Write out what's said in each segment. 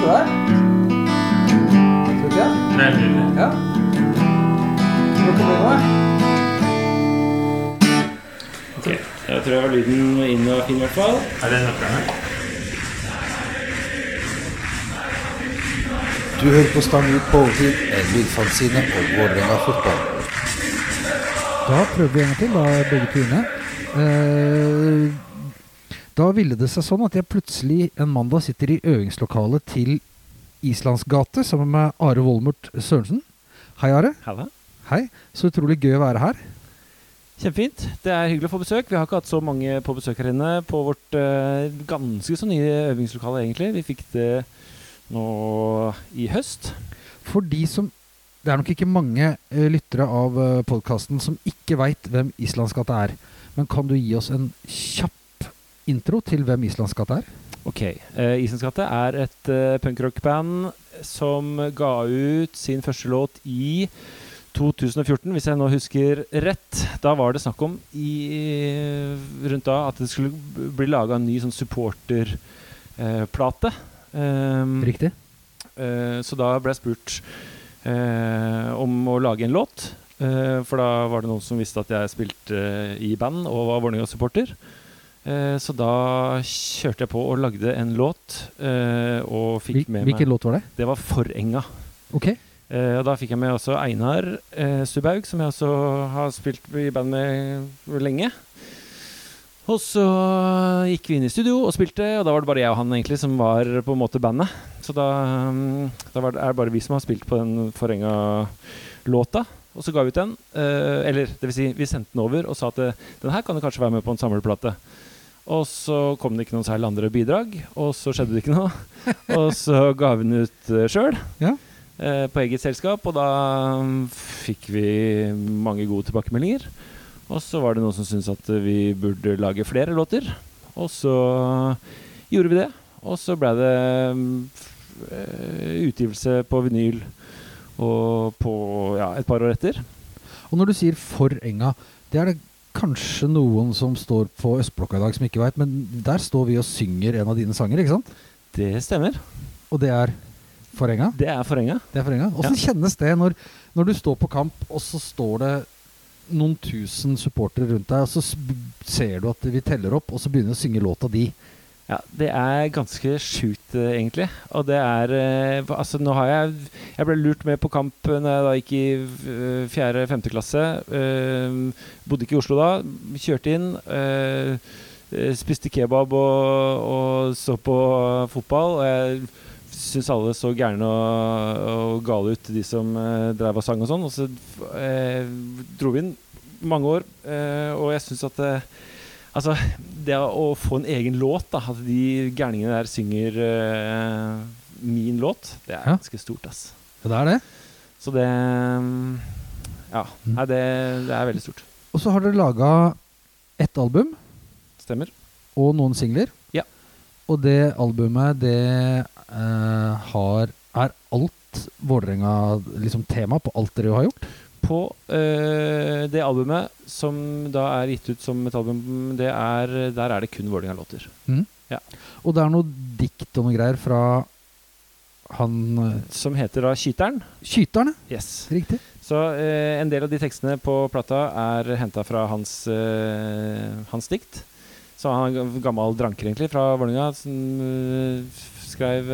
til deg. Tror du ikke det? Nei, nydelig. Ja. Ok, jeg tror jeg har lyden inn og fin i hvert fall. Er det nøkkelen? Du hører på Stang Ut på overtid, en lydfanzine og Vålerenga fotball. Da prøver vi en gang til, da begge to inne. Uh, eh, da ville det seg sånn at jeg plutselig en mandag sitter i øvingslokalet til Islandsgate sammen med Are Volmert Sørensen. Hei, Are. Halla. Hei. Så utrolig gøy å være her. Kjempefint. Det er hyggelig å få besøk. Vi har ikke hatt så mange på besøk her inne på vårt uh, ganske så nye øvingslokale, egentlig. Vi fikk det nå i høst. For de som Det er nok ikke mange uh, lyttere av uh, podkasten som ikke veit hvem Islandsgate er. Men kan du gi oss en kjapp intro til hvem Islandsgata er? Ok. Uh, Islandsgata er et uh, punkrockband som ga ut sin første låt i 2014, hvis jeg nå husker rett. Da var det snakk om i, rundt da at det skulle bli laga en ny sånn supporterplate. Um, Riktig? Uh, så da ble jeg spurt uh, om å lage en låt. Eh, for da var det noen som visste at jeg spilte eh, i band og var Vålerenga-supporter. Eh, så da kjørte jeg på og lagde en låt, eh, og fikk Hvil- med Hvilken meg låt var det? Det var Forenga. Ok. Eh, og da fikk jeg med også Einar eh, Subhaug, som jeg også har spilt i band med lenge. Og så gikk vi inn i studio og spilte, og da var det bare jeg og han egentlig som var på en måte bandet. Så da, mm, da var det, er det bare vi som har spilt på den Forenga-låta. Og så ga vi ut den. Eh, eller det vil si, vi sendte den over og sa at eh, den her kan du kanskje være med på en samleplate. Og så kom det ikke noen særlig andre bidrag, og så skjedde det ikke noe. og så ga vi den ut uh, sjøl. Ja. eh, på eget selskap, og da mm, fikk vi mange gode tilbakemeldinger. Og så var det noen som syntes at vi burde lage flere låter. Og så gjorde vi det. Og så ble det mm, eh, utgivelse på vinyl og på ja, et par år etter. Og når du sier for enga, det er det kanskje noen som står på Østblokka i dag som ikke veit, men der står vi og synger en av dine sanger, ikke sant? Det stemmer. Og det er Forenga? Det er Forenga. Det er Forenga. Åssen ja. kjennes det når, når du står på kamp, og så står det noen tusen supportere rundt deg, og så ser du at vi teller opp, og så begynner vi å synge låta di? Ja, det er ganske sjukt, eh, egentlig. Og det er eh, Altså, nå har jeg Jeg ble lurt med på kamp når jeg da gikk i eh, fjerde-femte klasse. Uh, bodde ikke i Oslo da. Kjørte inn. eh, eh, spiste kebab og, og så på fotball. Og jeg syns alle så gærne og, og gale ut, de som uh, drev og sang og sånn. Og så eh, dro vi inn mange år, eh, og jeg syns at eh, Altså, det å få en egen låt, da, at de gærningene der synger uh, min låt, det er ganske stort, ass. Ja, det er det. Så det mm, Ja. Mm. Nei, det, det er veldig stort. Og så har dere laga ett album Stemmer. og noen singler. Ja. Og det albumet, det uh, har Er alt Vålerenga liksom tema på alt dere har gjort? På uh, det albumet som da er gitt ut som et album, det er, der er det kun Vålerenga-låter. Og det er noe dikt og noe greier fra han eh, Som heter da Skyteren. ja. Yes. Riktig. Så uh, en del av de tekstene på plata er henta fra hans, uh, hans dikt. Så han er gammel dranker, egentlig, fra Vålerenga, som skrev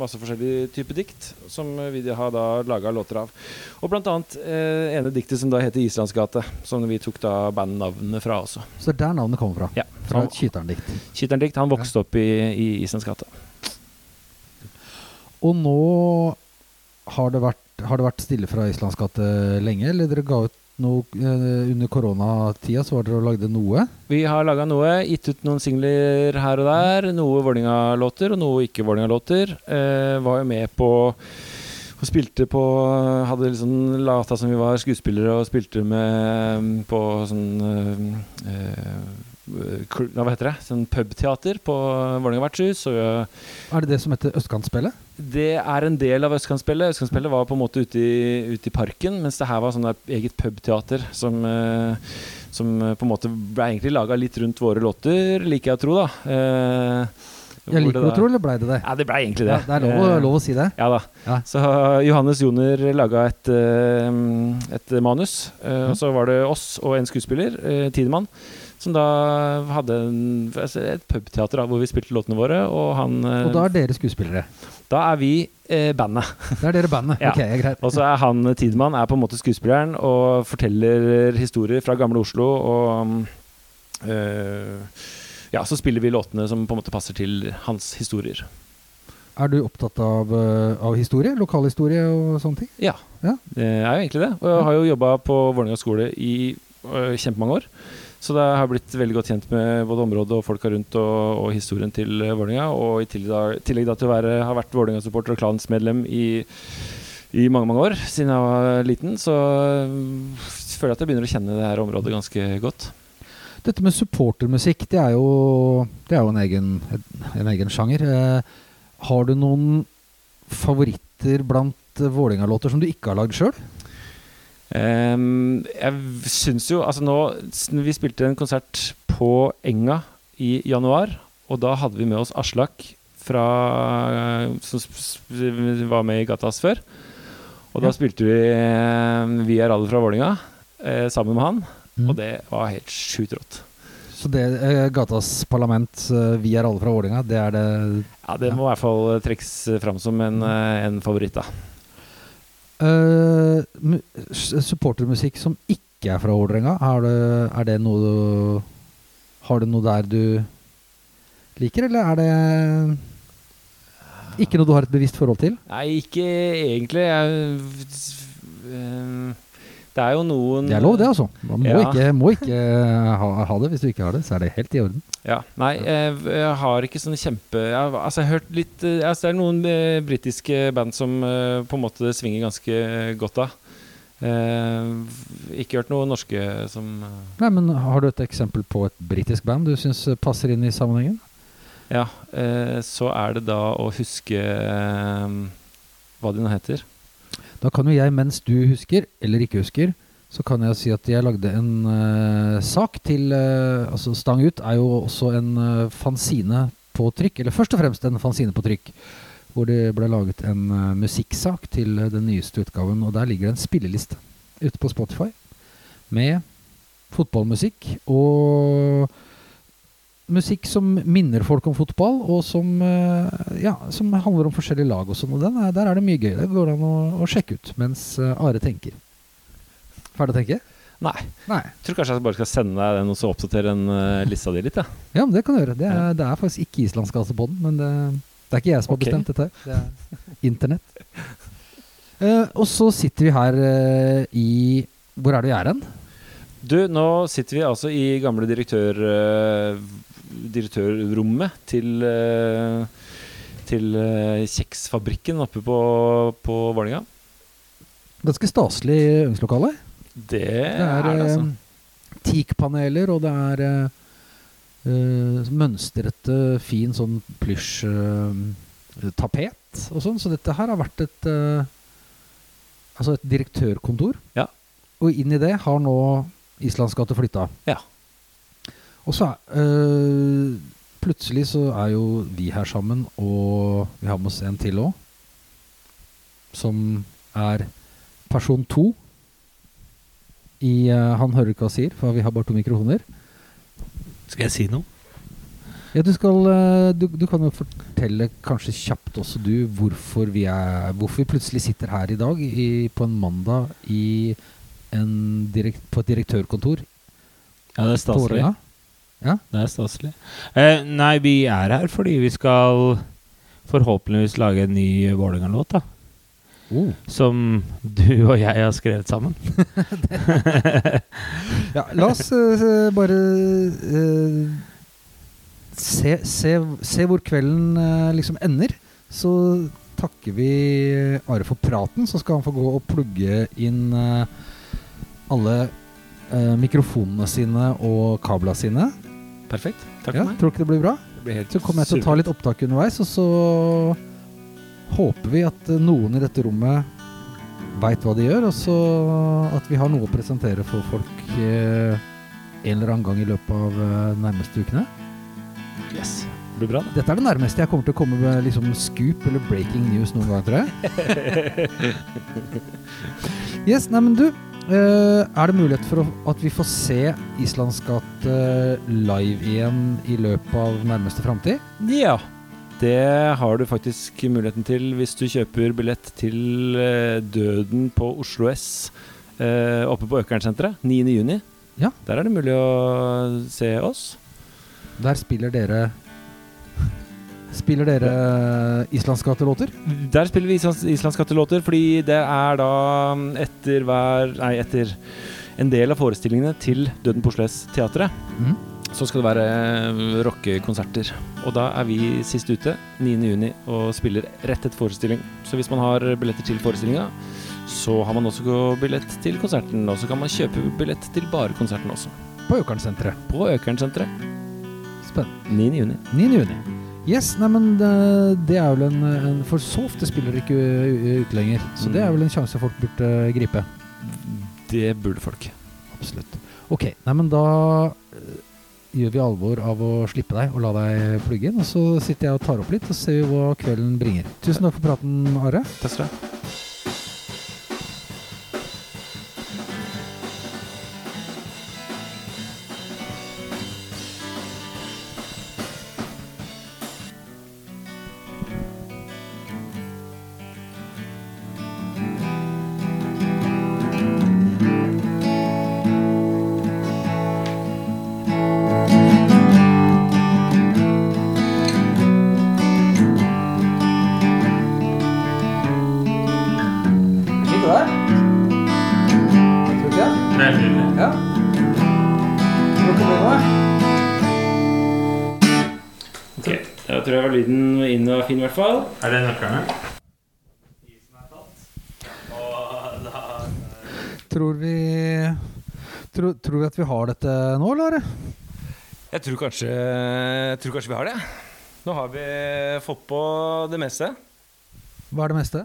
masse forskjellige typer dikt, som vi har da laga låter av. Og blant annet eh, ene diktet som da heter 'Islandsgate', som vi tok da bandnavnet fra også. Så det er der navnet kommer fra. Ja. Fra et Skyteren-dikt. Skyteren-dikt. Han vokste opp i, i Islandsgate. Og nå har det vært, har det vært stille fra Islandsgate lenge, eller dere ga ut noe eh, under koronatida, så var dere og lagde noe? Vi har laga noe, gitt ut noen singler her og der. Noe Vålerenga-låter og noe ikke Vålerenga-låter. Eh, var jo med på og spilte på Hadde liksom lata som vi var skuespillere og spilte med på sånn eh, kl- Hva heter det? Sånn pubteater på Vålerenga vertshus. Eh, Er det det som heter Østkantspillet? det er en del av Østkantspillet. Østkantspillet var på en måte ute i, ute i parken, mens det her var sånn der eget pubteater som, eh, som eh, på en måte ble egentlig laga litt rundt våre låter, liker jeg å tro, da. Eh, Jeg liker å tro, eller blei det det? Ja, det blei egentlig det. Ja, det er lov, Eh, lov å si det. Ja da. Ja. Så Johannes Joner laga et, et manus, mm. og så var det oss og en skuespiller, Tidemann, som da hadde en, altså et pubteater hvor vi spilte låtene våre, og han eh, Og da er dere skuespillere. da er vi eh, bandet. Da er dere bandet. Ja. Ok, greit. Og så er han Tidemann er på en måte skuespilleren og forteller historier fra gamle Oslo. Og øh, ja, så spiller vi låtene som på en måte passer til hans historier. Er du opptatt av, eh, av historie? Lokalhistorie og sånne ting? Ja, Ja. jeg er jo egentlig det. Og jeg har jo jobba på Vålerenga skole i øh, kjempemange år. Så det har blitt veldig godt kjent med både området og folka rundt og, og historien til øh, Vålerenga. Og i tillegg da, til å være, ha vært Vålerenga-supporter og klansmedlem i, i mange mange år siden jeg var liten, så øh, føler jeg at jeg begynner å kjenne det her området ganske godt. Dette med supportermusikk, det er jo, det er jo en, egen, en egen sjanger. Eh, har du noen favoritter blant eh, Vålerenga-låter som du ikke har lagd sjøl? Ehm, jeg syns jo Altså nå Vi spilte en konsert på Enga i januar, og da hadde vi med oss Aslak fra Som s- s- var med i Gatas før. Og da spilte vi eh, Vi er alle fra Vålinga eh, sammen med han, Mm. og det var helt sjukt rått. Så det eh, Gatas Parlament, eh, vi er alle fra Vålinga, det er det Ja, det må i hvert fall trekkes fram som en, eh, en favoritt, da. Mu- Supportermusikk som ikke er fra Vålerenga, er er det noe du Har du noe der du liker, eller er det ikke noe du har et bevisst forhold til? Nei, ikke egentlig. Jeg, eh, det er jo noen Det er lov, det, altså. Man må Ja. ikke, må ikke ha, ha det. Hvis du ikke har det, så er det helt i orden. Ja, Nei, jeg, jeg har ikke sånn kjempe jeg, Altså, jeg har hørt litt eh, altså, Det er noen eh, britiske band som eh, på en måte svinger ganske godt av. Eh, ikke hørt noen norske som eh, Nei, men Har du et eksempel på et britisk band du syns passer inn i sammenhengen? Ja, eh, så er det da å huske eh, hva de nå heter. Da kan jo jeg, mens du husker, eller ikke husker, så kan jeg si at jeg lagde en uh, sak til uh, Altså Stang ut er jo også en uh, fanzine på trykk, eller først og fremst en fanzine på trykk. Hvor det ble laget en musikksak til den nyeste utgaven, og der ligger det en spilleliste ute på Spotify med fotballmusikk og musikk som minner folk om fotball, og som, eh, ja, som handler om forskjellige lag og sånn. Og den er, der er det mye gøy. Det går an å, å sjekke ut mens eh, Are tenker. Ferdig å tenke? Nei. Nei. Jeg tror kanskje jeg bare skal sende deg den og så oppdatere en uh, lista di litt. Ja. Ja, men det kan du gjøre. Det er, Ja. det er faktisk ikke islandskasse på den, men det, det er ikke jeg som har okay. bestemt dette. Det er internett. Uh, og så sitter vi her uh, i Hvor er det vi er hen? Du, nå sitter vi altså i gamle direktør, eh, direktørrommet til eh, til eh, kjeksfabrikken oppe på, på Vålerenga. Ganske staselig øvingslokale. Det, Det er, er det, altså. eh, teakpaneler, og det er eh, mønstrete, fin sånn plysj eh, tapet og sånn. Så dette her har vært et uh, Altså et direktørkontor. Ja. Og inn i det har nå Islands gate flytta. Ja. Og så eh, Plutselig så er jo vi her sammen, og vi har med oss en til òg. Som er person to i eh, Han hører ikke hva jeg sier, for vi har bare to mikrofoner. Skal jeg si noe? Ja, du skal eh, du, du kan jo fortelle kanskje kjapt også du hvorfor vi er Hvorfor vi plutselig sitter her i dag i, på en mandag i en direkt, på et direktørkontor Ja, det er staselig. Vålerenga. Det er staselig. Eh, nei, vi er her fordi vi skal forhåpentligvis lage en ny Vålerenga-låt, da. Oh. Som du og jeg har skrevet sammen. Ja, la oss uh, bare uh, se, se, se hvor kvelden uh, liksom ender. Så takker vi Are for praten, så skal han få gå og plugge inn alle mikrofonene sine og kablene sine. Perfekt. Takk Ja, for meg. tror ikke det blir bra? Det blir helt Så kommer jeg til å ta litt opptak underveis, og så håper vi at eh, noen i dette rommet veit hva de gjør, og så at vi har noe å presentere for folk eh, en eller annen gang i løpet av eh, nærmeste ukene. Yes. Det blir bra. da. Dette er det nærmeste jeg kommer til å komme med liksom scoop eller breaking news noen gang, tror jeg. yes, nei, men du. Eh, er det mulighet for at vi får se Islandsgate live igjen i løpet av nærmeste framtid? Ja. Det har du faktisk muligheten til hvis du kjøper billett til eh, Døden på Oslo S eh, oppe på Økernsenteret 9.6. Ja. Der er det mulig å se oss. Der spiller dere Spiller dere islandskattelåter? Der spiller vi islands, islandskattelåter, fordi det er da etter hver Nei, etter en del av forestillingene til Døden på Oslo S-teatret. Mm. Så skal det være eh, rockekonserter. Og da er vi sist ute 9.6 og spiller rett etter forestilling. Så hvis man har billetter til forestillinga, så har man også billett til konserten. Og så kan man kjøpe billett til bare konserten også. På Økernsenteret. På Økernsenteret Spennende. 9.6. 9. juni. Yes, nei, men det, det er vel en, en For så ofte spiller ikke ute lenger. Så det er vel en sjanse folk burde gripe. Det burde folk. Absolutt. Ok, nei, men da eh, gjør vi alvor av å slippe deg og la deg plugge inn. Og så sitter jeg og tar opp litt, og ser vi hva kvelden bringer. Tusen takk for praten, Are. Takk skal du ha. Ok, Da tror jeg var lyden inn og fin, i hvert fall. Er det nøklene? Isen er tatt. Og da Tror vi tror, tror vi at vi har dette nå, eller? Jeg tror kanskje, jeg tror kanskje vi har det. Nå har vi fått på det meste. Hva er det meste?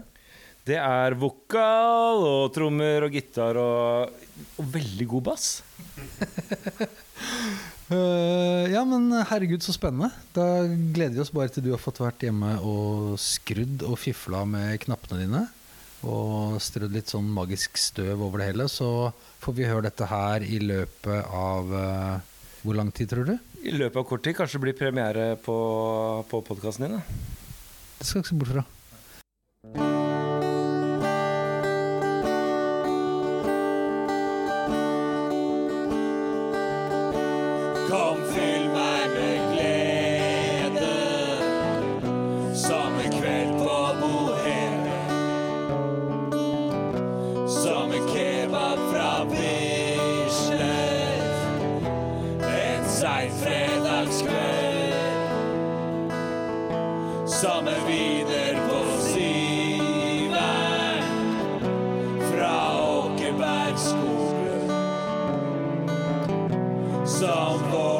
Det er vokal og trommer og gitar og, og veldig god bass. Ja, men herregud, så spennende. Da gleder vi oss bare til du har fått vært hjemme og skrudd og fifla med knappene dine. Og strødd litt sånn magisk støv over det hele. Så får vi høre dette her i løpet av uh, Hvor lang tid, tror du? I løpet av kort tid kanskje det blir premiere på, på podkasten din. Da. Det skal jeg ikke se bort fra. Kom, fyll meg med glede som Vålerenga